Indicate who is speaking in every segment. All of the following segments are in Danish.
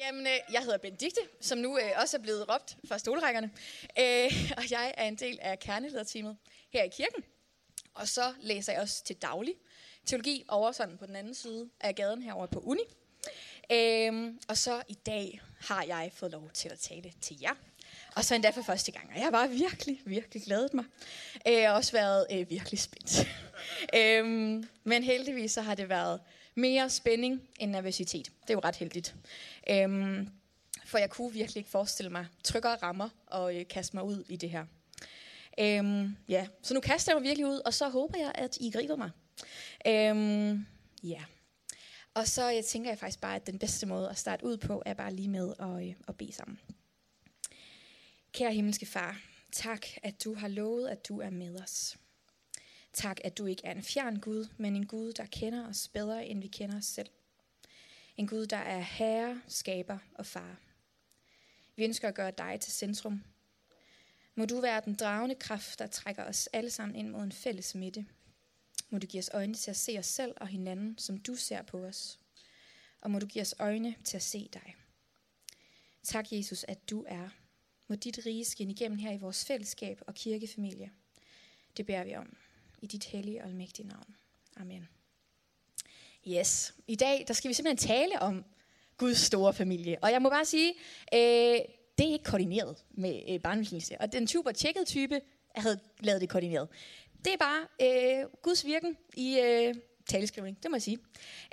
Speaker 1: Jamen, øh, jeg hedder Benedikte, som nu øh, også er blevet råbt fra stolrækkerne. Øh, og jeg er en del af kernelederteamet her i kirken. Og så læser jeg også til daglig teologi over sådan på den anden side af gaden herover på Uni. Øh, og så i dag har jeg fået lov til at tale til jer. Og så endda for første gang. Og jeg har bare virkelig, virkelig glædet mig. Øh, jeg har også været øh, virkelig spændt. øh, men heldigvis så har det været mere spænding end nervøsitet. Det er jo ret heldigt. Øhm, for jeg kunne virkelig ikke forestille mig tryggere rammer og øh, kaste mig ud i det her. Øhm, ja, så nu kaster jeg mig virkelig ud, og så håber jeg, at I griber mig. Øhm, ja. Og så jeg tænker jeg faktisk bare, at den bedste måde at starte ud på, er bare lige med at, øh, at bede sammen. Kære himmelske far, tak, at du har lovet, at du er med os. Tak, at du ikke er en fjern Gud, men en Gud, der kender os bedre, end vi kender os selv. En Gud, der er herre, skaber og far. Vi ønsker at gøre dig til centrum. Må du være den dragende kraft, der trækker os alle sammen ind mod en fælles midte. Må du give os øjne til at se os selv og hinanden, som du ser på os. Og må du give os øjne til at se dig. Tak, Jesus, at du er. Må dit rige skinne igennem her i vores fællesskab og kirkefamilie. Det bærer vi om i dit hellige og almægtige navn. Amen. Yes, i dag der skal vi simpelthen tale om Guds store familie. Og jeg må bare sige, øh, det er ikke koordineret med øh, barnefamilie. Og den super tjekkede type havde lavet det koordineret. Det er bare øh, Guds virken i øh, taleskrivning, det må jeg sige.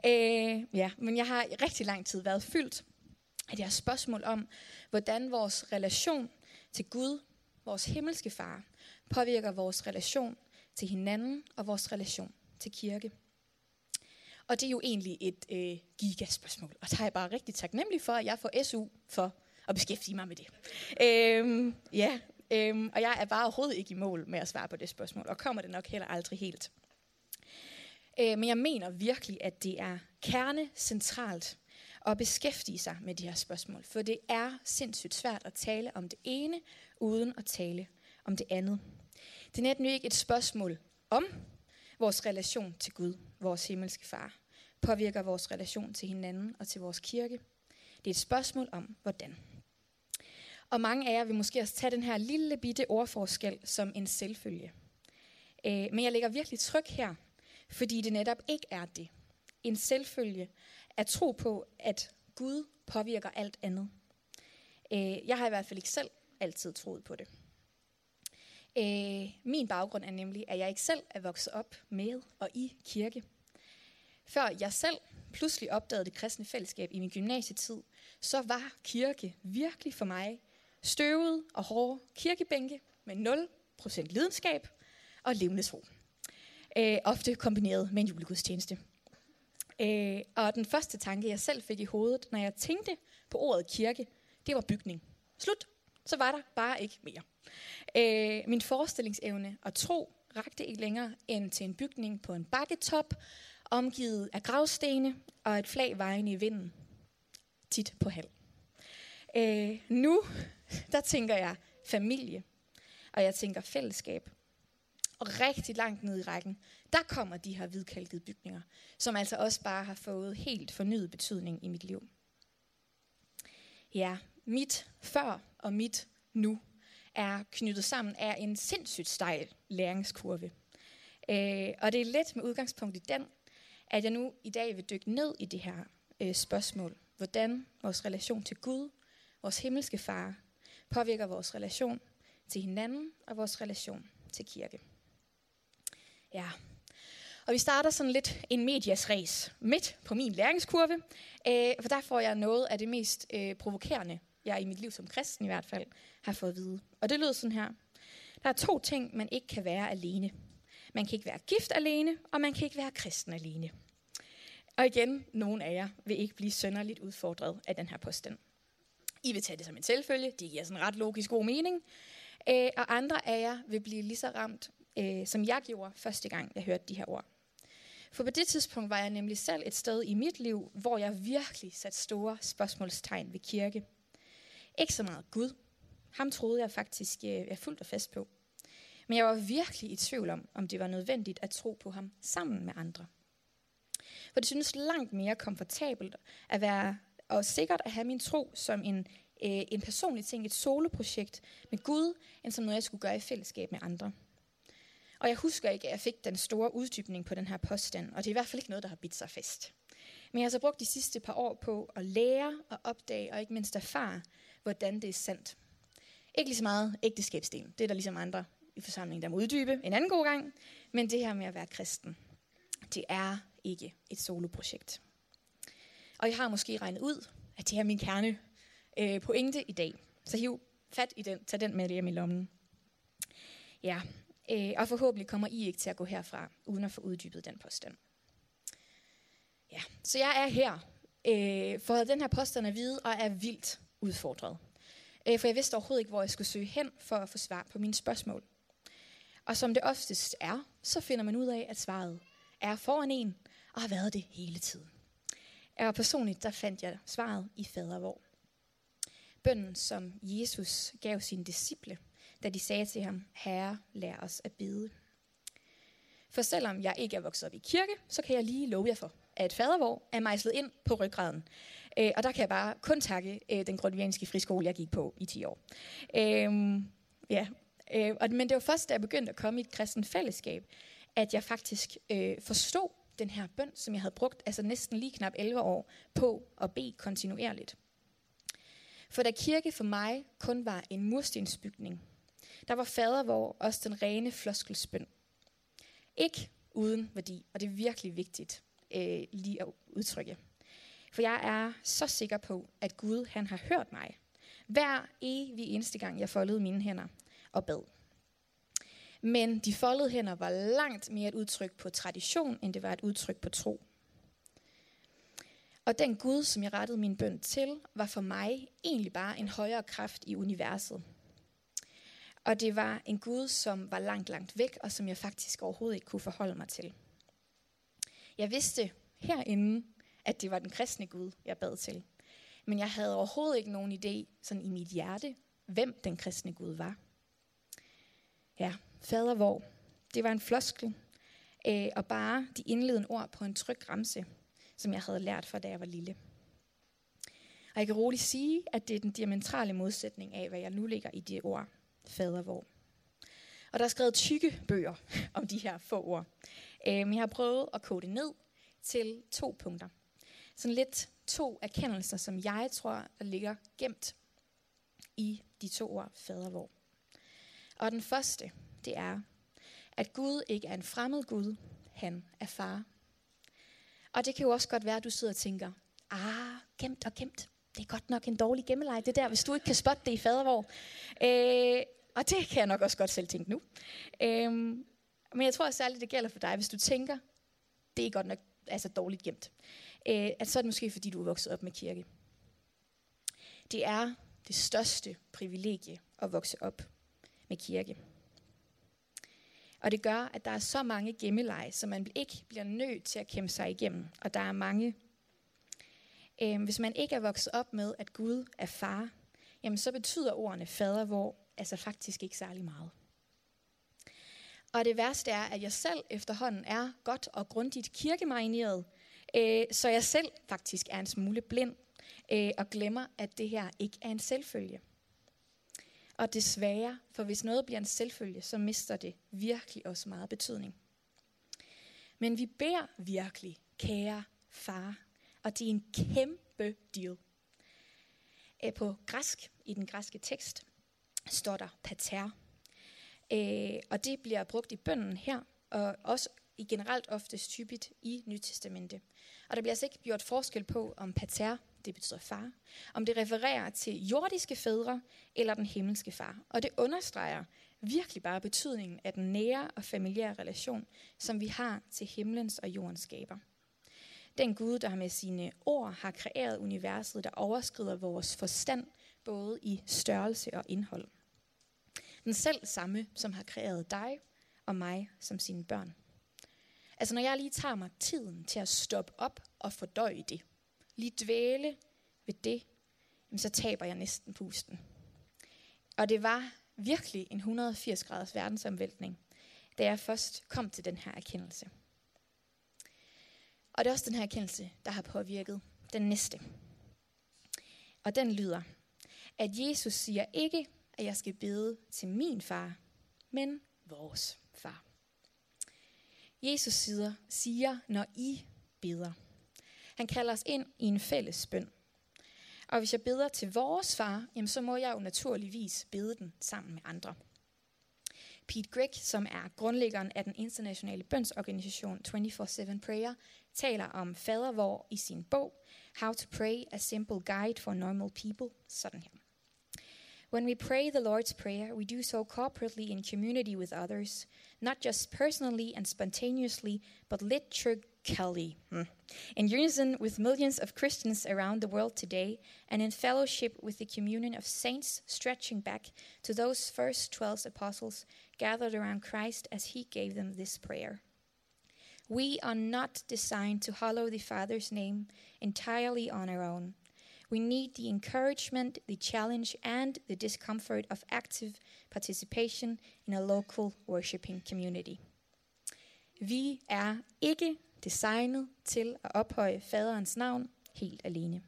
Speaker 1: Øh, ja, men jeg har i rigtig lang tid været fyldt af det her spørgsmål om, hvordan vores relation til Gud, vores himmelske far, påvirker vores relation til hinanden og vores relation til kirke. Og det er jo egentlig et øh, gigaspørgsmål, og der er jeg bare rigtig taknemmelig for, at jeg får SU for at beskæftige mig med det. Øhm, ja, øhm, og jeg er bare overhovedet ikke i mål med at svare på det spørgsmål, og kommer det nok heller aldrig helt. Øh, men jeg mener virkelig, at det er kernecentralt at beskæftige sig med de her spørgsmål, for det er sindssygt svært at tale om det ene, uden at tale om det andet. Det er netop ikke et spørgsmål om vores relation til Gud, vores himmelske far, påvirker vores relation til hinanden og til vores kirke. Det er et spørgsmål om, hvordan. Og mange af jer vil måske også tage den her lille bitte ordforskel som en selvfølge. Øh, men jeg lægger virkelig tryk her, fordi det netop ikke er det. En selvfølge at tro på, at Gud påvirker alt andet. Øh, jeg har i hvert fald ikke selv altid troet på det. Øh, min baggrund er nemlig, at jeg ikke selv er vokset op med og i kirke. Før jeg selv pludselig opdagede det kristne fællesskab i min gymnasietid, så var kirke virkelig for mig støvet og hårde kirkebænke med 0% lidenskab og levende tro. Øh, ofte kombineret med en julegudstjeneste. Øh, og den første tanke, jeg selv fik i hovedet, når jeg tænkte på ordet kirke, det var bygning. Slut. Så var der bare ikke mere. Øh, min forestillingsevne og tro rakte ikke længere end til en bygning på en bakketop, omgivet af gravstene og et flag vejende i vinden. Tit på halv. Øh, nu, der tænker jeg familie, og jeg tænker fællesskab. Og rigtig langt ned i rækken, der kommer de her hvidkalkede bygninger, som altså også bare har fået helt fornyet betydning i mit liv. Ja, mit før og mit nu er knyttet sammen af en sindssygt stejl læringskurve. Øh, og det er lidt med udgangspunkt i den, at jeg nu i dag vil dykke ned i det her øh, spørgsmål. Hvordan vores relation til Gud, vores himmelske far, påvirker vores relation til hinanden og vores relation til kirke. Ja, og vi starter sådan lidt en medias race midt på min læringskurve, øh, for der får jeg noget af det mest øh, provokerende, jeg i mit liv som kristen i hvert fald har fået at vide. Og det lød sådan her. Der er to ting, man ikke kan være alene. Man kan ikke være gift alene, og man kan ikke være kristen alene. Og igen, nogen af jer vil ikke blive sønderligt udfordret af den her påstand. I vil tage det som en selvfølge, det giver sådan ret logisk god mening. Øh, og andre af jer vil blive lige så ramt, øh, som jeg gjorde første gang, jeg hørte de her ord. For på det tidspunkt var jeg nemlig selv et sted i mit liv, hvor jeg virkelig satte store spørgsmålstegn ved kirke. Ikke så meget Gud. Ham troede jeg faktisk øh, jeg fuldt og fast på. Men jeg var virkelig i tvivl om, om det var nødvendigt at tro på ham sammen med andre. For det synes langt mere komfortabelt at være og sikkert at have min tro som en, øh, en personlig ting, et soloprojekt med Gud, end som noget, jeg skulle gøre i fællesskab med andre. Og jeg husker ikke, at jeg fik den store uddybning på den her påstand, og det er i hvert fald ikke noget, der har bidt sig fast. Men jeg har så brugt de sidste par år på at lære og opdage, og ikke mindst erfare, hvordan det er sandt. Ikke lige så meget ægteskabsdelen. Det er der ligesom andre i forsamlingen, der må uddybe en anden god gang. Men det her med at være kristen, det er ikke et soloprojekt. Og jeg har måske regnet ud, at det er min kerne øh, pointe i dag. Så hiv fat i den, tag den med hjem i lommen. Ja, øh, og forhåbentlig kommer I ikke til at gå herfra, uden at få uddybet den påstand. Ja, så jeg er her øh, for den her påstand at vide, og er vildt udfordret. Øh, for jeg vidste overhovedet ikke, hvor jeg skulle søge hen for at få svar på mine spørgsmål. Og som det oftest er, så finder man ud af, at svaret er foran en, og har været det hele tiden. Og personligt, der fandt jeg svaret i fadervor. Bønden, som Jesus gav sine disciple, da de sagde til ham, Herre, lær os at bede. For selvom jeg ikke er vokset op i kirke, så kan jeg lige love jer for, at fadervor er mejslet ind på ryggraden. Øh, og der kan jeg bare kun takke øh, den grundvianske friskole, jeg gik på i 10 år. Øh, ja, øh, og, men det var først, da jeg begyndte at komme i et kristen fællesskab, at jeg faktisk øh, forstod den her bøn, som jeg havde brugt altså næsten lige knap 11 år på at bede kontinuerligt. For da kirke for mig kun var en murstensbygning, der var fadervor også den rene floskelsbøn. Ikke uden værdi, og det er virkelig vigtigt øh, lige at udtrykke. For jeg er så sikker på, at Gud han har hørt mig. Hver evig eneste gang, jeg foldede mine hænder og bad. Men de foldede hænder var langt mere et udtryk på tradition, end det var et udtryk på tro. Og den Gud, som jeg rettede min bøn til, var for mig egentlig bare en højere kraft i universet. Og det var en Gud, som var langt, langt væk, og som jeg faktisk overhovedet ikke kunne forholde mig til. Jeg vidste herinde, at det var den kristne Gud, jeg bad til. Men jeg havde overhovedet ikke nogen idé sådan i mit hjerte, hvem den kristne Gud var. Ja, fader hvor. Det var en floskel, øh, og bare de indledende ord på en tryg ramse, som jeg havde lært fra da jeg var lille. Og jeg kan roligt sige, at det er den diametrale modsætning af, hvad jeg nu ligger i det ord, fader hvor. Og der er skrevet tykke bøger om de her få ord. Øh, men jeg har prøvet at kode det ned til to punkter. Sådan lidt to erkendelser, som jeg tror, der ligger gemt i de to ord, fader. Og den første, det er, at Gud ikke er en fremmed Gud, han er far. Og det kan jo også godt være, at du sidder og tænker, ah, gemt og gemt. Det er godt nok en dårlig gemmeleg, det der, hvis du ikke kan spotte det i fadervor. Øh, og det kan jeg nok også godt selv tænke nu. Øh, men jeg tror særligt, det gælder for dig, hvis du tænker, det er godt nok altså dårligt gemt. Øh, at så er det måske, fordi du er vokset op med kirke. Det er det største privilegie at vokse op med kirke. Og det gør, at der er så mange gemmeleje, som man ikke bliver nødt til at kæmpe sig igennem. Og der er mange. Øh, hvis man ikke er vokset op med, at Gud er far, jamen så betyder ordene fader, hvor altså faktisk ikke særlig meget. Og det værste er, at jeg selv efterhånden er godt og grundigt kirkemarineret, øh, så jeg selv faktisk er en smule blind øh, og glemmer, at det her ikke er en selvfølge. Og desværre, for hvis noget bliver en selvfølge, så mister det virkelig også meget betydning. Men vi beder virkelig, kære far, og det er en kæmpe deal. Øh, på græsk, i den græske tekst, står der pater. Øh, og det bliver brugt i bønden her, og også i generelt oftest typisk i Nytestamente. Og der bliver altså ikke gjort forskel på, om pater det betyder far, om det refererer til jordiske fædre eller den himmelske far. Og det understreger virkelig bare betydningen af den nære og familiære relation, som vi har til himlens og jordens skaber. Den Gud, der med sine ord har kreeret universet, der overskrider vores forstand, både i størrelse og indhold. Den selv samme, som har kreeret dig og mig som sine børn. Altså når jeg lige tager mig tiden til at stoppe op og fordøje det, lige dvæle ved det, så taber jeg næsten pusten. Og det var virkelig en 180 graders verdensomvæltning, da jeg først kom til den her erkendelse. Og det er også den her erkendelse, der har påvirket den næste. Og den lyder, at Jesus siger ikke, at jeg skal bede til min far, men vores far. Jesus siger, siger, når I beder. Han kalder os ind i en fælles bøn. Og hvis jeg beder til vores far, jamen så må jeg jo naturligvis bede den sammen med andre. Pete Grigg, som er grundlæggeren af den internationale bønsorganisation 24-7 Prayer, taler om fadervor i sin bog How to Pray, a Simple Guide for Normal People, sådan her. When we pray the Lord's Prayer, we do so corporately in community with others, not just personally and spontaneously, but liturgically, hmm, in unison with millions of Christians around the world today, and in fellowship with the communion of saints stretching back to those first 12 apostles gathered around Christ as he gave them this prayer. We are not designed to hallow the Father's name entirely on our own. We need the encouragement, the challenge, and the discomfort of active participation in a local worshiping community. Vi er ikke designet til at ophøje faderens navn helt alene.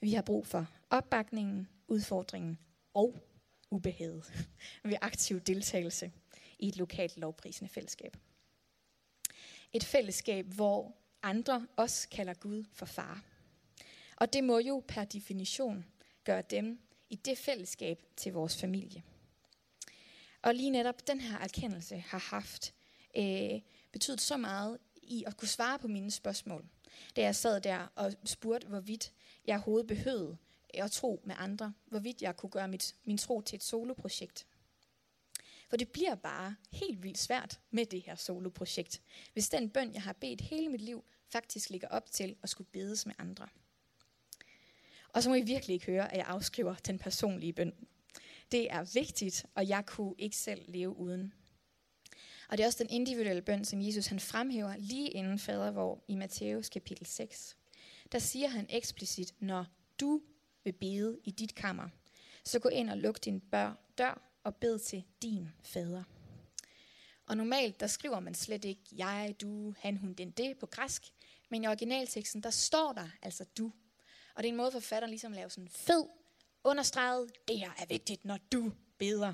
Speaker 1: Vi har brug for opbakningen, udfordringen og ubehaget ved aktiv deltagelse i et lokalt lovprisende fællesskab. Et fællesskab, hvor andre også kalder Gud for far. Og det må jo per definition gøre dem i det fællesskab til vores familie. Og lige netop den her erkendelse har haft øh, betydet så meget i at kunne svare på mine spørgsmål. Da jeg sad der og spurgte, hvorvidt jeg overhovedet behøvede at tro med andre, hvorvidt jeg kunne gøre mit, min tro til et soloprojekt. For det bliver bare helt vildt svært med det her soloprojekt, hvis den bøn, jeg har bedt hele mit liv, faktisk ligger op til at skulle bedes med andre. Og så må I virkelig ikke høre, at jeg afskriver den personlige bøn. Det er vigtigt, og jeg kunne ikke selv leve uden. Og det er også den individuelle bøn, som Jesus han fremhæver lige inden fadervor i Matthæus kapitel 6. Der siger han eksplicit, når du vil bede i dit kammer, så gå ind og luk din dør og bed til din fader. Og normalt, der skriver man slet ikke jeg, du, han, hun, den, det på græsk. Men i originalteksten, der står der altså du. Og det er en måde, forfatteren ligesom laver sådan fed, understreget, det her er vigtigt, når du beder.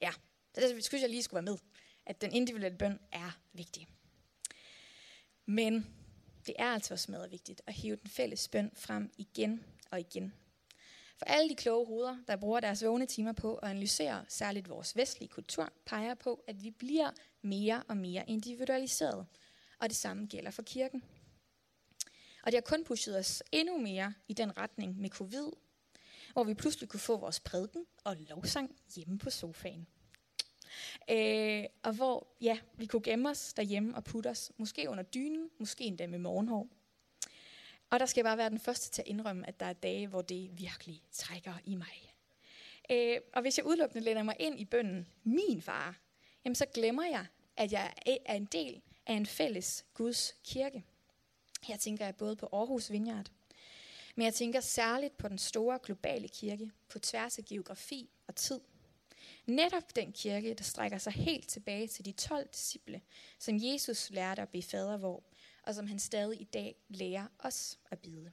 Speaker 1: Ja, så det synes jeg lige skulle være med, at den individuelle bøn er vigtig. Men det er altså også meget vigtigt at hive den fælles bøn frem igen og igen. For alle de kloge hoveder, der bruger deres vågne timer på at analysere særligt vores vestlige kultur, peger på, at vi bliver mere og mere individualiseret. Og det samme gælder for kirken. Og det har kun pushet os endnu mere i den retning med covid, hvor vi pludselig kunne få vores prædiken og lovsang hjemme på sofaen. Øh, og hvor ja, vi kunne gemme os derhjemme og putte os, måske under dynen, måske endda med morgenhår. Og der skal jeg bare være den første til at indrømme, at der er dage, hvor det virkelig trækker i mig. Øh, og hvis jeg udelukkende lænder mig ind i bønden, min far, jamen så glemmer jeg, at jeg er en del af en fælles Guds kirke. Her tænker jeg både på Aarhus Vineyard, men jeg tænker særligt på den store globale kirke på tværs af geografi og tid. Netop den kirke, der strækker sig helt tilbage til de 12 disciple, som Jesus lærte at bede fader vor, og som han stadig i dag lærer os at bide.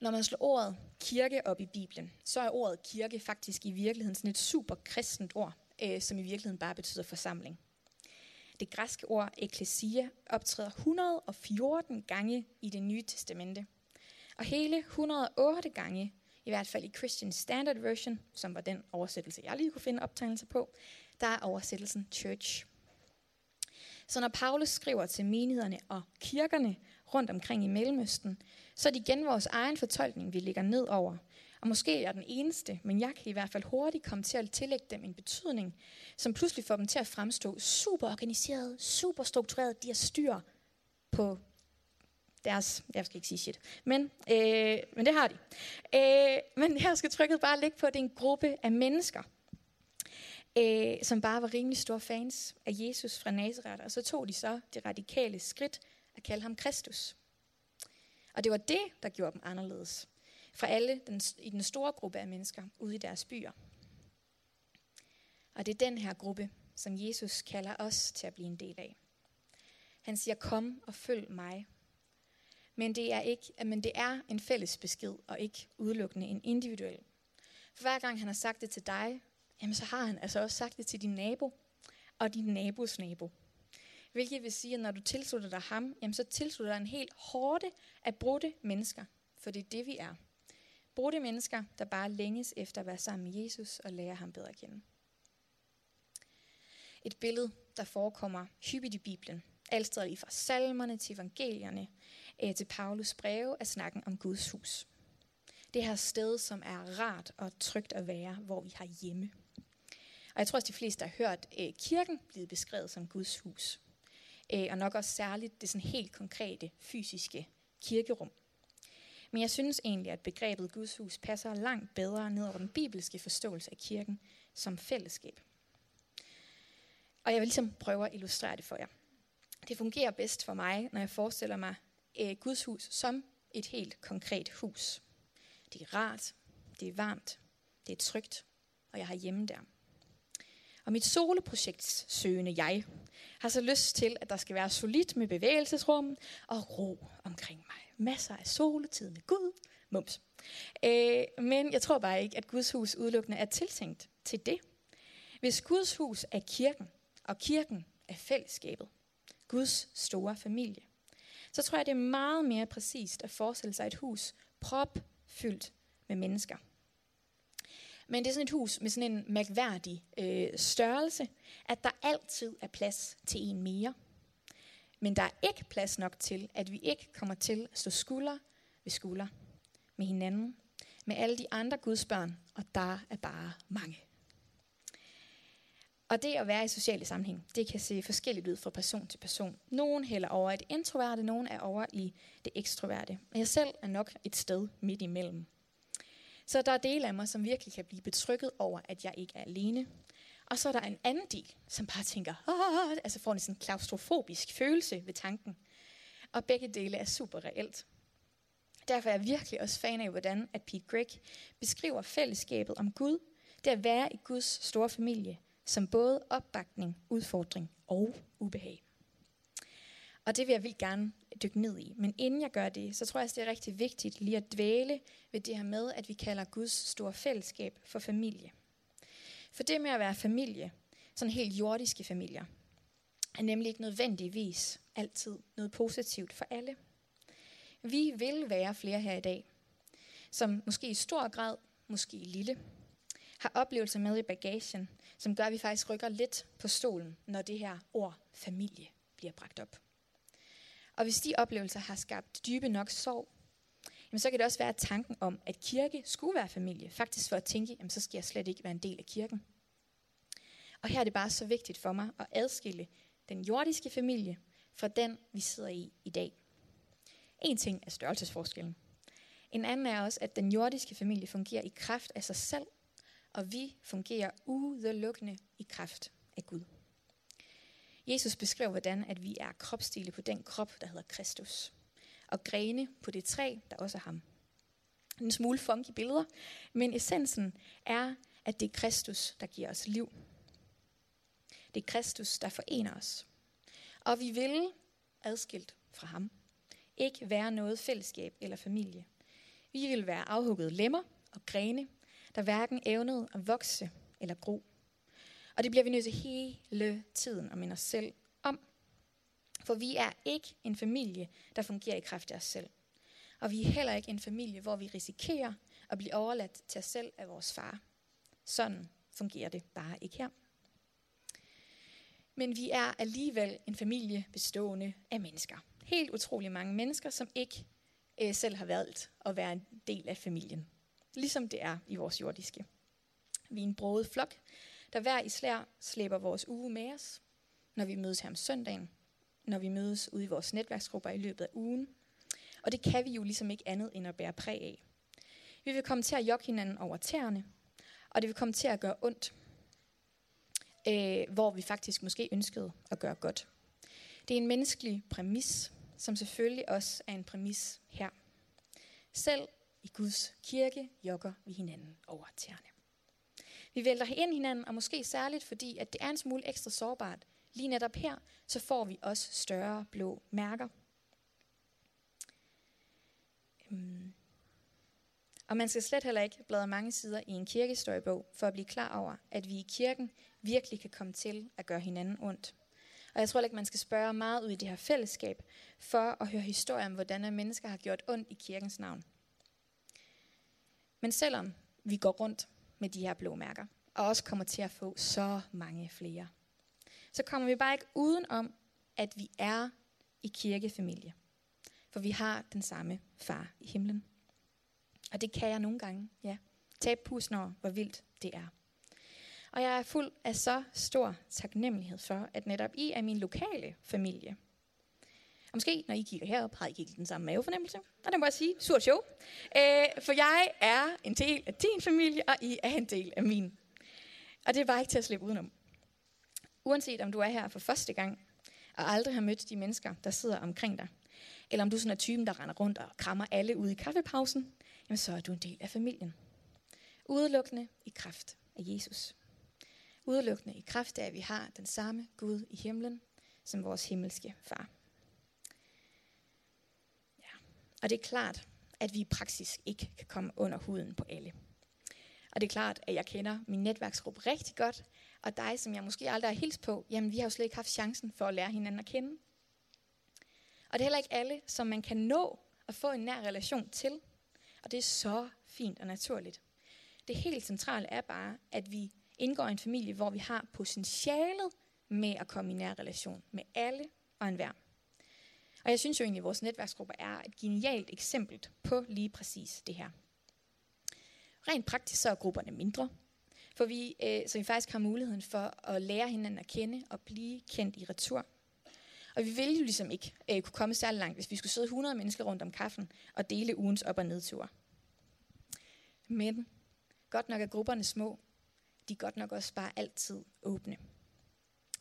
Speaker 1: Når man slår ordet kirke op i Bibelen, så er ordet kirke faktisk i virkeligheden sådan et super kristent ord, øh, som i virkeligheden bare betyder forsamling. Det græske ord eklesia optræder 114 gange i det nye testamente, og hele 108 gange, i hvert fald i Christian Standard Version, som var den oversættelse, jeg lige kunne finde optegnelser på, der er oversættelsen church. Så når Paulus skriver til menighederne og kirkerne rundt omkring i Mellemøsten, så er det igen vores egen fortolkning, vi ligger ned over. Og måske er jeg den eneste, men jeg kan i hvert fald hurtigt komme til at tillægge dem en betydning, som pludselig får dem til at fremstå super organiseret, super struktureret. De har styr på deres, jeg skal ikke sige shit, men, øh, men det har de. Øh, men her skal trykket bare ligge på, at det er en gruppe af mennesker, øh, som bare var rimelig store fans af Jesus fra Nazareth. Og så tog de så det radikale skridt at kalde ham Kristus. Og det var det, der gjorde dem anderledes fra alle den, i den store gruppe af mennesker ude i deres byer. Og det er den her gruppe, som Jesus kalder os til at blive en del af. Han siger, kom og følg mig. Men det er, ikke, men det er en fælles besked, og ikke udelukkende en individuel. For hver gang han har sagt det til dig, jamen så har han altså også sagt det til din nabo, og din nabos nabo. Hvilket vil sige, at når du tilslutter dig ham, jamen så tilslutter dig en helt hårde af brudte mennesker. For det er det, vi er. Brudte mennesker, der bare længes efter at være sammen med Jesus og lære ham bedre at kende. Et billede, der forekommer hyppigt i Bibelen. Alt lige fra salmerne til evangelierne øh, til Paulus breve er snakken om Guds hus. Det her sted, som er rart og trygt at være, hvor vi har hjemme. Og jeg tror også, de fleste har hørt øh, kirken blive beskrevet som Guds hus. Øh, og nok også særligt det sådan helt konkrete, fysiske kirkerum. Men jeg synes egentlig, at begrebet Guds hus passer langt bedre ned over den bibelske forståelse af kirken som fællesskab. Og jeg vil ligesom prøve at illustrere det for jer. Det fungerer bedst for mig, når jeg forestiller mig øh, Guds hus som et helt konkret hus. Det er rart, det er varmt, det er trygt, og jeg har hjemme der. Og mit soloprojekts søgende jeg har så lyst til, at der skal være solidt med bevægelsesrum og ro omkring mig. Masser af soletid med Gud. Mums. Øh, men jeg tror bare ikke, at Guds hus udelukkende er tiltænkt til det. Hvis Guds hus er kirken, og kirken er fællesskabet, Guds store familie, så tror jeg, det er meget mere præcist at forestille sig et hus propfyldt med mennesker. Men det er sådan et hus med sådan en mærkværdig øh, størrelse, at der altid er plads til en mere. Men der er ikke plads nok til, at vi ikke kommer til at stå skulder ved skulder med hinanden, med alle de andre Guds børn, og der er bare mange. Og det at være i sociale sammenhæng, det kan se forskelligt ud fra person til person. Nogen hælder over i det introverte, nogen er over i det ekstroverte. Og jeg selv er nok et sted midt imellem. Så der er dele af mig, som virkelig kan blive betrykket over, at jeg ikke er alene. Og så er der en anden del, som bare tænker, Åh! altså får en sådan klaustrofobisk følelse ved tanken. Og begge dele er super reelt. Derfor er jeg virkelig også fan af, hvordan at Pete Greg beskriver fællesskabet om Gud, det at være i Guds store familie, som både opbakning, udfordring og ubehag. Og det vil jeg vildt gerne dykke ned i. Men inden jeg gør det, så tror jeg, at det er rigtig vigtigt lige at dvæle ved det her med, at vi kalder Guds store fællesskab for familie. For det med at være familie, sådan helt jordiske familier, er nemlig ikke nødvendigvis altid noget positivt for alle. Vi vil være flere her i dag, som måske i stor grad, måske i lille, har oplevelser med i bagagen, som gør, at vi faktisk rykker lidt på stolen, når det her ord familie bliver bragt op. Og hvis de oplevelser har skabt dybe nok sorg, jamen så kan det også være tanken om, at kirke skulle være familie. Faktisk for at tænke, jamen så skal jeg slet ikke være en del af kirken. Og her er det bare så vigtigt for mig at adskille den jordiske familie fra den, vi sidder i i dag. En ting er størrelsesforskellen. En anden er også, at den jordiske familie fungerer i kraft af sig selv, og vi fungerer udelukkende i kraft af Gud. Jesus beskrev, hvordan at vi er kropsdele på den krop, der hedder Kristus. Og grene på det træ, der også er ham. En smule funky billeder, men essensen er, at det er Kristus, der giver os liv. Det er Kristus, der forener os. Og vi vil, adskilt fra ham, ikke være noget fællesskab eller familie. Vi vil være afhugget lemmer og grene, der hverken evnede at vokse eller gro. Og det bliver vi nødt til hele tiden at minde os selv om. For vi er ikke en familie, der fungerer i kraft af os selv. Og vi er heller ikke en familie, hvor vi risikerer at blive overladt til os selv af vores far. Sådan fungerer det bare ikke her. Men vi er alligevel en familie bestående af mennesker. Helt utrolig mange mennesker, som ikke øh, selv har valgt at være en del af familien. Ligesom det er i vores jordiske. Vi er en broget flok, der hver især slæber vores uge med os, når vi mødes her om søndagen, når vi mødes ude i vores netværksgrupper i løbet af ugen. Og det kan vi jo ligesom ikke andet end at bære præg af. Vi vil komme til at jokke hinanden over tæerne, og det vil komme til at gøre ondt, øh, hvor vi faktisk måske ønskede at gøre godt. Det er en menneskelig præmis, som selvfølgelig også er en præmis her. Selv i Guds kirke jokker vi hinanden over tæerne. Vi vælter ind hinanden, og måske særligt fordi, at det er en smule ekstra sårbart. Lige netop her, så får vi også større blå mærker. Øhm. Og man skal slet heller ikke bladre mange sider i en kirkestøjbog, for at blive klar over, at vi i kirken virkelig kan komme til at gøre hinanden ondt. Og jeg tror ikke, man skal spørge meget ud i det her fællesskab, for at høre historier om, hvordan mennesker har gjort ondt i kirkens navn. Men selvom vi går rundt med de her blå mærker, og også kommer til at få så mange flere, så kommer vi bare ikke uden om, at vi er i kirkefamilie. For vi har den samme far i himlen. Og det kan jeg nogle gange, ja. Tab pusten over, hvor vildt det er. Og jeg er fuld af så stor taknemmelighed for, at netop I er min lokale familie. Og måske, når I kigger herop, har I ikke den samme mavefornemmelse. Og det må jeg sige, surt show. Øh, for jeg er en del af din familie, og I er en del af min. Og det er bare ikke til at slippe udenom. Uanset om du er her for første gang, og aldrig har mødt de mennesker, der sidder omkring dig, eller om du sådan er typen, der render rundt og krammer alle ude i kaffepausen, jamen så er du en del af familien. Udelukkende i kraft af Jesus. Udelukkende i kraft af, at vi har den samme Gud i himlen, som vores himmelske far. Ja. Og det er klart, at vi i praksis ikke kan komme under huden på alle. Og det er klart, at jeg kender min netværksgruppe rigtig godt, og dig, som jeg måske aldrig har hilst på, jamen vi har jo slet ikke haft chancen for at lære hinanden at kende. Og det er heller ikke alle, som man kan nå at få en nær relation til. Og det er så fint og naturligt. Det helt centrale er bare, at vi indgår i en familie, hvor vi har potentialet med at komme i nær relation med alle og enhver. Og jeg synes jo egentlig, at vores netværksgrupper er et genialt eksempel på lige præcis det her. Rent praktisk så er grupperne mindre, for vi, øh, så vi faktisk har muligheden for at lære hinanden at kende og blive kendt i retur. Og vi ville jo ligesom ikke øh, kunne komme særlig langt, hvis vi skulle sidde 100 mennesker rundt om kaffen og dele ugens op- og nedture. Men godt nok er grupperne små, de er godt nok også bare altid åbne.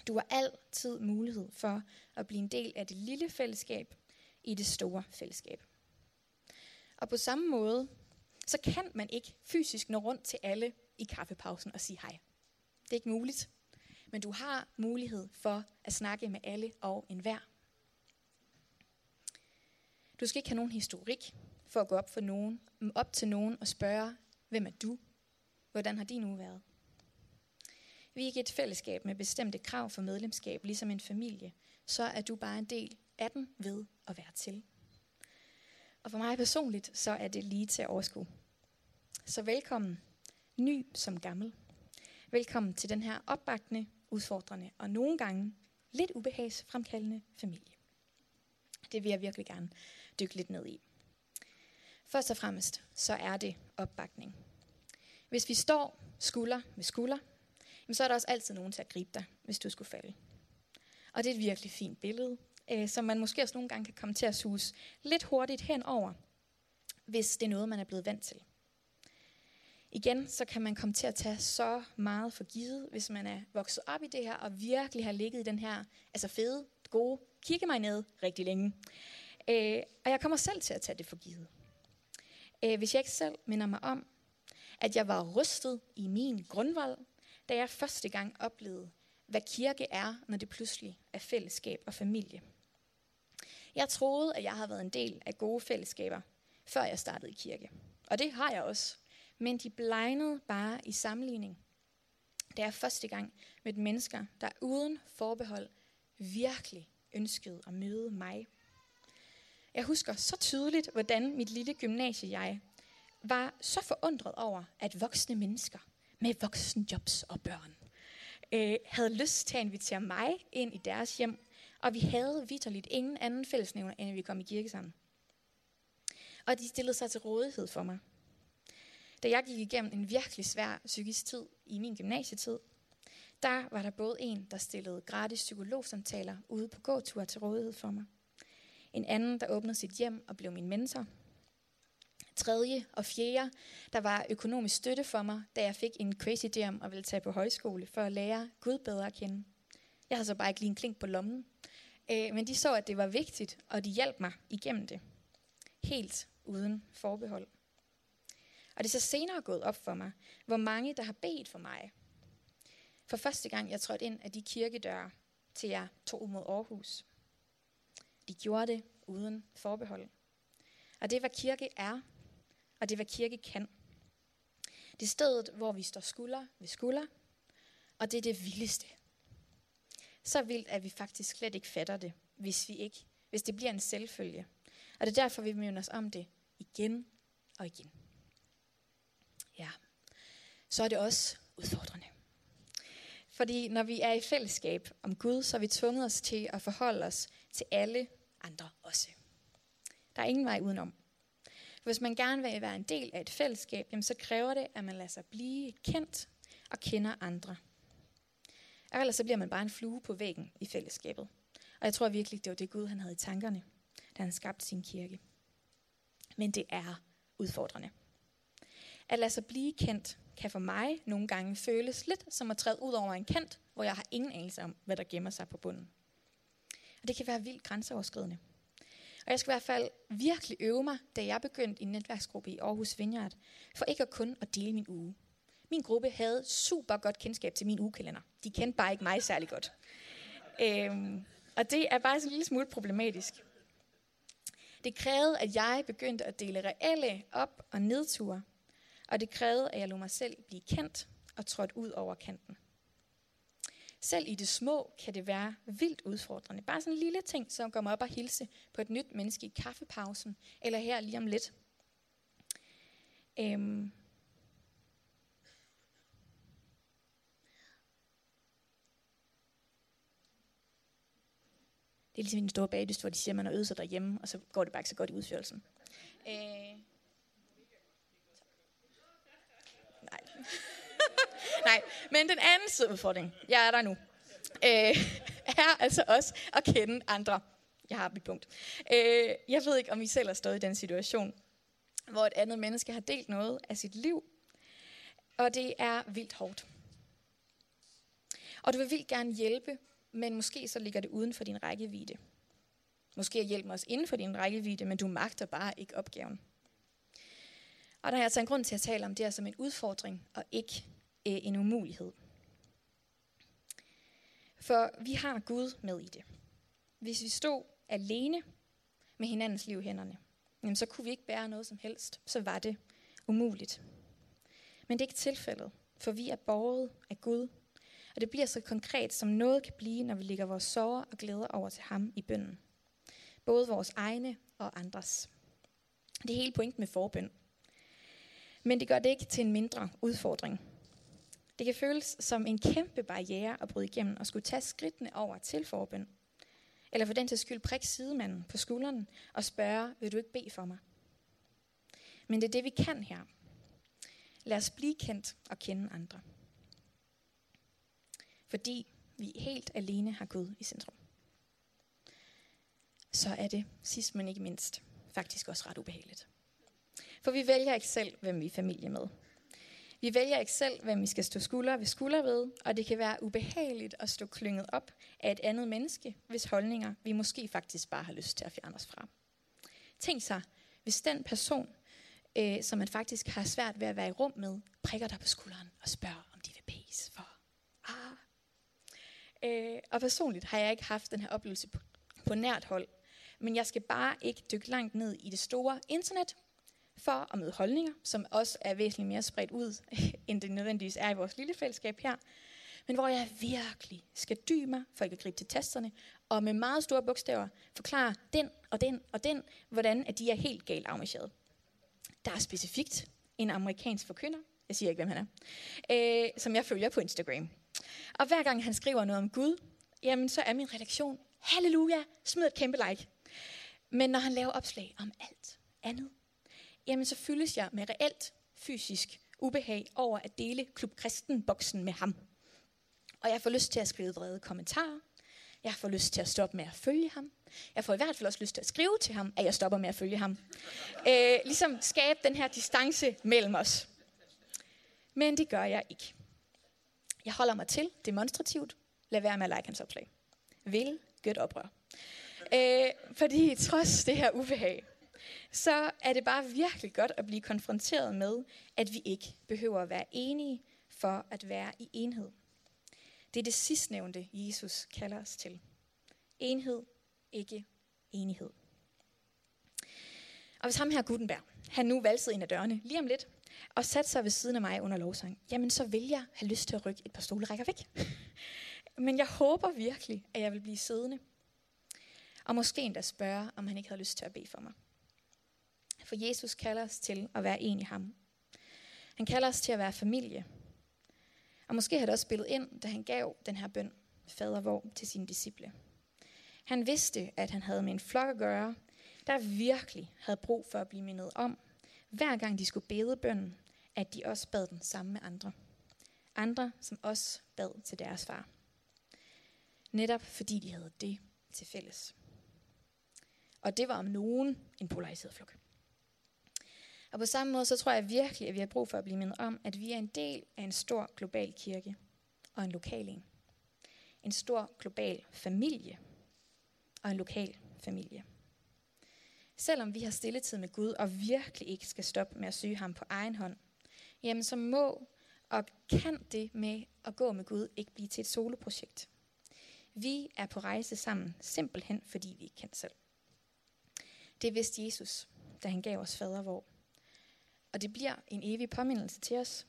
Speaker 1: Du har altid mulighed for at blive en del af det lille fællesskab i det store fællesskab. Og på samme måde, så kan man ikke fysisk nå rundt til alle i kaffepausen og sige hej. Det er ikke muligt. Men du har mulighed for at snakke med alle og enhver. Du skal ikke have nogen historik for at gå op, for nogen, op til nogen og spørge, hvem er du? Hvordan har din uge været? Vi er ikke et fællesskab med bestemte krav for medlemskab, ligesom en familie. Så er du bare en del af den ved at være til. Og for mig personligt, så er det lige til at overskue. Så velkommen, ny som gammel. Velkommen til den her opbakende, udfordrende og nogle gange lidt ubehagsfremkaldende familie. Det vil jeg virkelig gerne dykke lidt ned i. Først og fremmest, så er det opbakning. Hvis vi står skulder ved skulder, så er der også altid nogen til at gribe dig, hvis du skulle falde. Og det er et virkelig fint billede, øh, som man måske også nogle gange kan komme til at suse lidt hurtigt henover, hvis det er noget, man er blevet vant til. Igen, så kan man komme til at tage så meget for givet, hvis man er vokset op i det her, og virkelig har ligget i den her altså fede, gode kigge mig ned rigtig længe. Øh, og jeg kommer selv til at tage det for givet. Øh, hvis jeg ikke selv minder mig om, at jeg var rystet i min grundvold, da jeg første gang oplevede, hvad kirke er, når det pludselig er fællesskab og familie. Jeg troede, at jeg havde været en del af gode fællesskaber, før jeg startede i kirke. Og det har jeg også. Men de blegnede bare i sammenligning. Da jeg første gang mødte mennesker, der uden forbehold virkelig ønskede at møde mig. Jeg husker så tydeligt, hvordan mit lille gymnasie-jeg var så forundret over, at voksne mennesker med voksenjobs og børn øh, havde lyst til at invitere mig ind i deres hjem, og vi havde vidderligt ingen anden fællesnævner, end at vi kom i kirke sammen. Og de stillede sig til rådighed for mig. Da jeg gik igennem en virkelig svær psykisk tid i min gymnasietid, der var der både en, der stillede gratis psykologsamtaler ude på gåtur til rådighed for mig. En anden, der åbnede sit hjem og blev min mentor. Tredje og fjerde, der var økonomisk støtte for mig, da jeg fik en crazy idé om at ville tage på højskole for at lære Gud bedre at kende. Jeg havde så bare ikke lige en klink på lommen. Øh, men de så, at det var vigtigt, og de hjalp mig igennem det. Helt uden forbehold. Og det er så senere gået op for mig, hvor mange, der har bedt for mig. For første gang, jeg trådte ind af de kirkedøre, til jeg tog mod Aarhus. De gjorde det uden forbehold. Og det er, hvad kirke er, og det er, hvad kirke kan. Det er stedet, hvor vi står skulder ved skulder, og det er det vildeste. Så vildt, at vi faktisk slet ikke fatter det, hvis, vi ikke, hvis det bliver en selvfølge. Og det er derfor, vi minder os om det igen og igen. Ja, så er det også udfordrende. Fordi når vi er i fællesskab om Gud, så er vi tvunget os til at forholde os til alle andre også. Der er ingen vej udenom. Hvis man gerne vil være en del af et fællesskab, jamen så kræver det, at man lader sig blive kendt og kender andre. Og ellers så bliver man bare en flue på væggen i fællesskabet. Og jeg tror virkelig, det var det Gud, han havde i tankerne, da han skabte sin kirke. Men det er udfordrende. At lade sig blive kendt kan for mig nogle gange føles lidt som at træde ud over en kant, hvor jeg har ingen anelse om, hvad der gemmer sig på bunden. Og det kan være vildt grænseoverskridende. Og jeg skal i hvert fald virkelig øve mig, da jeg begyndte i en netværksgruppe i Aarhus Vineyard, for ikke at kun at dele min uge. Min gruppe havde super godt kendskab til min ugekalender. De kendte bare ikke mig særlig godt. Øhm, og det er bare sådan en lille smule problematisk. Det krævede, at jeg begyndte at dele reelle op- og nedture, og det krævede, at jeg lod mig selv blive kendt og trådt ud over kanten. Selv i det små kan det være vildt udfordrende. Bare sådan en lille ting, som kommer op og hilse på et nyt menneske i kaffepausen, eller her lige om lidt. Øhm. Det er ligesom en stor bagdyst, hvor de siger, at man har øvet sig derhjemme, og så går det bare ikke så godt i udførelsen. Øh. Nej. Nej, men den anden side udfordring, jeg er der nu, øh, er altså også at kende andre. Jeg har mit punkt. Øh, jeg ved ikke, om I selv har stået i den situation, hvor et andet menneske har delt noget af sit liv, og det er vildt hårdt. Og du vil vildt gerne hjælpe, men måske så ligger det uden for din rækkevidde. Måske er hjælpen også inden for din rækkevidde, men du magter bare ikke opgaven. Og der er altså en grund til at tale om det her som en udfordring, og ikke øh, en umulighed. For vi har Gud med i det. Hvis vi stod alene med hinandens liv i hænderne, jamen så kunne vi ikke bære noget som helst. Så var det umuligt. Men det er ikke tilfældet, for vi er borget af Gud. Og det bliver så konkret, som noget kan blive, når vi lægger vores sorger og glæder over til ham i bønden. Både vores egne og andres. Det er hele pointen med forbøn. Men det gør det ikke til en mindre udfordring. Det kan føles som en kæmpe barriere at bryde igennem og skulle tage skridtene over til forbøn. Eller for den til skyld prikke sidemanden på skulderen og spørge, vil du ikke bede for mig? Men det er det, vi kan her. Lad os blive kendt og kende andre. Fordi vi helt alene har Gud i centrum. Så er det, sidst men ikke mindst, faktisk også ret ubehageligt. For vi vælger ikke selv, hvem vi er familie med. Vi vælger ikke selv, hvem vi skal stå skulder ved skulder ved, og det kan være ubehageligt at stå klynget op af et andet menneske, hvis holdninger vi måske faktisk bare har lyst til at fjerne os fra. Tænk sig, hvis den person, øh, som man faktisk har svært ved at være i rum med, prikker dig på skulderen og spørger, om de vil bes for. Ah. Øh, og personligt har jeg ikke haft den her oplevelse på, på nært hold, men jeg skal bare ikke dykke langt ned i det store internet for at møde holdninger, som også er væsentligt mere spredt ud, end det nødvendigvis er i vores lille fællesskab her. Men hvor jeg virkelig skal dybe mig, for ikke at gribe til tasterne, og med meget store bogstaver forklare den og den og den, hvordan at de er helt galt afmarcheret. Der er specifikt en amerikansk forkynder, jeg siger ikke, hvem han er, øh, som jeg følger på Instagram. Og hver gang han skriver noget om Gud, jamen så er min redaktion, halleluja, smid et kæmpe like. Men når han laver opslag om alt andet, jamen så fyldes jeg med reelt fysisk ubehag over at dele Klub Kristen-boksen med ham. Og jeg får lyst til at skrive vrede kommentarer. Jeg får lyst til at stoppe med at følge ham. Jeg får i hvert fald også lyst til at skrive til ham, at jeg stopper med at følge ham. Øh, ligesom skabe den her distance mellem os. Men det gør jeg ikke. Jeg holder mig til demonstrativt. Lad være med at like hans opslag. Vil gødt oprør. Øh, fordi trods det her ubehag, så er det bare virkelig godt at blive konfronteret med, at vi ikke behøver at være enige for at være i enhed. Det er det sidstnævnte, Jesus kalder os til. Enhed, ikke enighed. Og hvis ham her Gutenberg, han nu valsede ind ad dørene lige om lidt, og satte sig ved siden af mig under lovsang, jamen så vil jeg have lyst til at rykke et par stolerækker væk. Men jeg håber virkelig, at jeg vil blive siddende. Og måske endda spørge, om han ikke havde lyst til at bede for mig. For Jesus kalder os til at være en i ham. Han kalder os til at være familie. Og måske har det også spillet ind, da han gav den her bøn, fader vor, til sine disciple. Han vidste, at han havde med en flok at gøre, der virkelig havde brug for at blive mindet om, hver gang de skulle bede bønnen, at de også bad den sammen med andre. Andre, som også bad til deres far. Netop fordi de havde det til fælles. Og det var om nogen en polariseret flok. Og på samme måde, så tror jeg virkelig, at vi har brug for at blive mindet om, at vi er en del af en stor global kirke og en lokal en. En stor global familie og en lokal familie. Selvom vi har stilletid med Gud og virkelig ikke skal stoppe med at søge ham på egen hånd, jamen så må og kan det med at gå med Gud ikke blive til et soloprojekt. Vi er på rejse sammen, simpelthen fordi vi ikke kan selv. Det vidste Jesus, da han gav os fader vor. Og det bliver en evig påmindelse til os.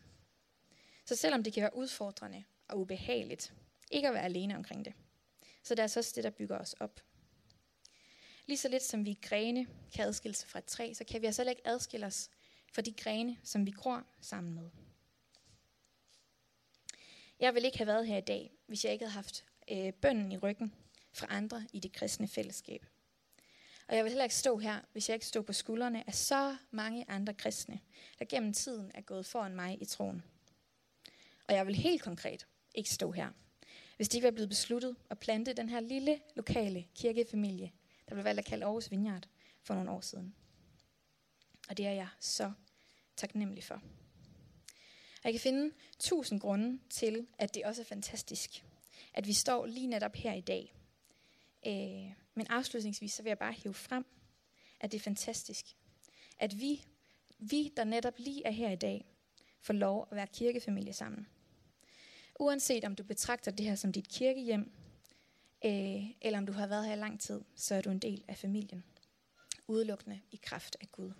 Speaker 1: Så selvom det kan være udfordrende og ubehageligt, ikke at være alene omkring det, så det er altså også det, der bygger os op. Lige så lidt som vi grene kan adskille sig fra et træ, så kan vi altså ikke adskille os fra de grene, som vi gror sammen med. Jeg ville ikke have været her i dag, hvis jeg ikke havde haft øh, bønden i ryggen fra andre i det kristne fællesskab. Og jeg vil heller ikke stå her, hvis jeg ikke stod på skuldrene af så mange andre kristne, der gennem tiden er gået foran mig i troen. Og jeg vil helt konkret ikke stå her, hvis det ikke var blevet besluttet at plante den her lille lokale kirkefamilie, der blev valgt at kalde Aarhus Vineyard for nogle år siden. Og det er jeg så taknemmelig for. Og jeg kan finde tusind grunde til, at det også er fantastisk, at vi står lige netop her i dag. Øh, men afslutningsvis så vil jeg bare hive frem, at det er fantastisk, at vi, vi der netop lige er her i dag, får lov at være kirkefamilie sammen. Uanset om du betragter det her som dit kirkehjem, øh, eller om du har været her i lang tid, så er du en del af familien. Udelukkende i kraft af Gud.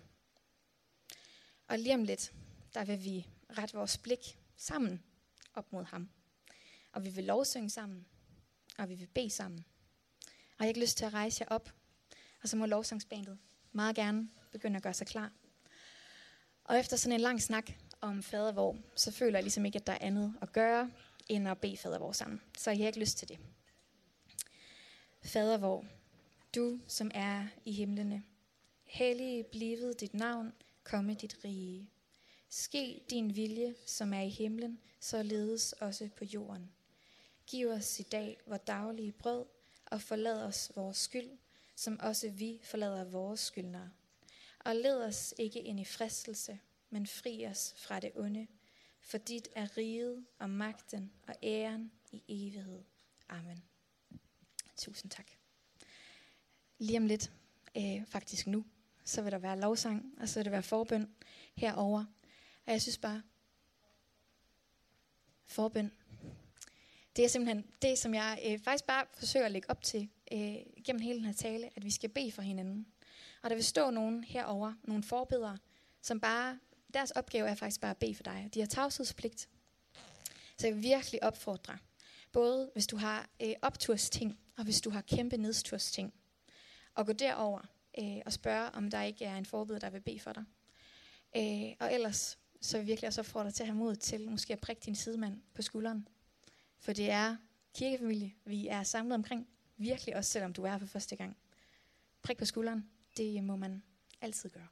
Speaker 1: Og lige om lidt, der vil vi rette vores blik sammen op mod ham. Og vi vil lovsynge sammen, og vi vil bede sammen. Har jeg har ikke lyst til at rejse jer op, og så må lovsangsbandet meget gerne begynde at gøre sig klar. Og efter sådan en lang snak om fadervor, så føler jeg ligesom ikke, at der er andet at gøre, end at bede fadervor sammen. Så jeg har ikke lyst til det. Fadervor, du som er i himlene, hellig blivet dit navn, komme dit rige. Ske din vilje, som er i himlen, så ledes også på jorden. Giv os i dag vores daglige brød, og forlad os vores skyld, som også vi forlader vores skyldnere. Og led os ikke ind i fristelse, men fri os fra det onde, for dit er riget og magten og æren i evighed. Amen. Tusind tak. Lige om lidt, øh, faktisk nu, så vil der være lovsang, og så vil der være forbøn herover. Og jeg synes bare, forbøn, det er simpelthen det, som jeg øh, faktisk bare forsøger at lægge op til øh, gennem hele den her tale, at vi skal bede for hinanden. Og der vil stå nogen herover, nogle forbedere, som bare, deres opgave er faktisk bare at bede for dig. De har tavshedspligt. Så jeg vil virkelig opfordre, både hvis du har øh, optursting, og hvis du har kæmpe nedstursting, og gå derover øh, og spørge, om der ikke er en forbeder, der vil bede for dig. Øh, og ellers så vil jeg virkelig også opfordre dig til at have mod til måske at prikke din sidemand på skulderen. For det er kirkefamilie, vi er samlet omkring. Virkelig også selvom du er her for første gang. Prik på skulderen, det må man altid gøre.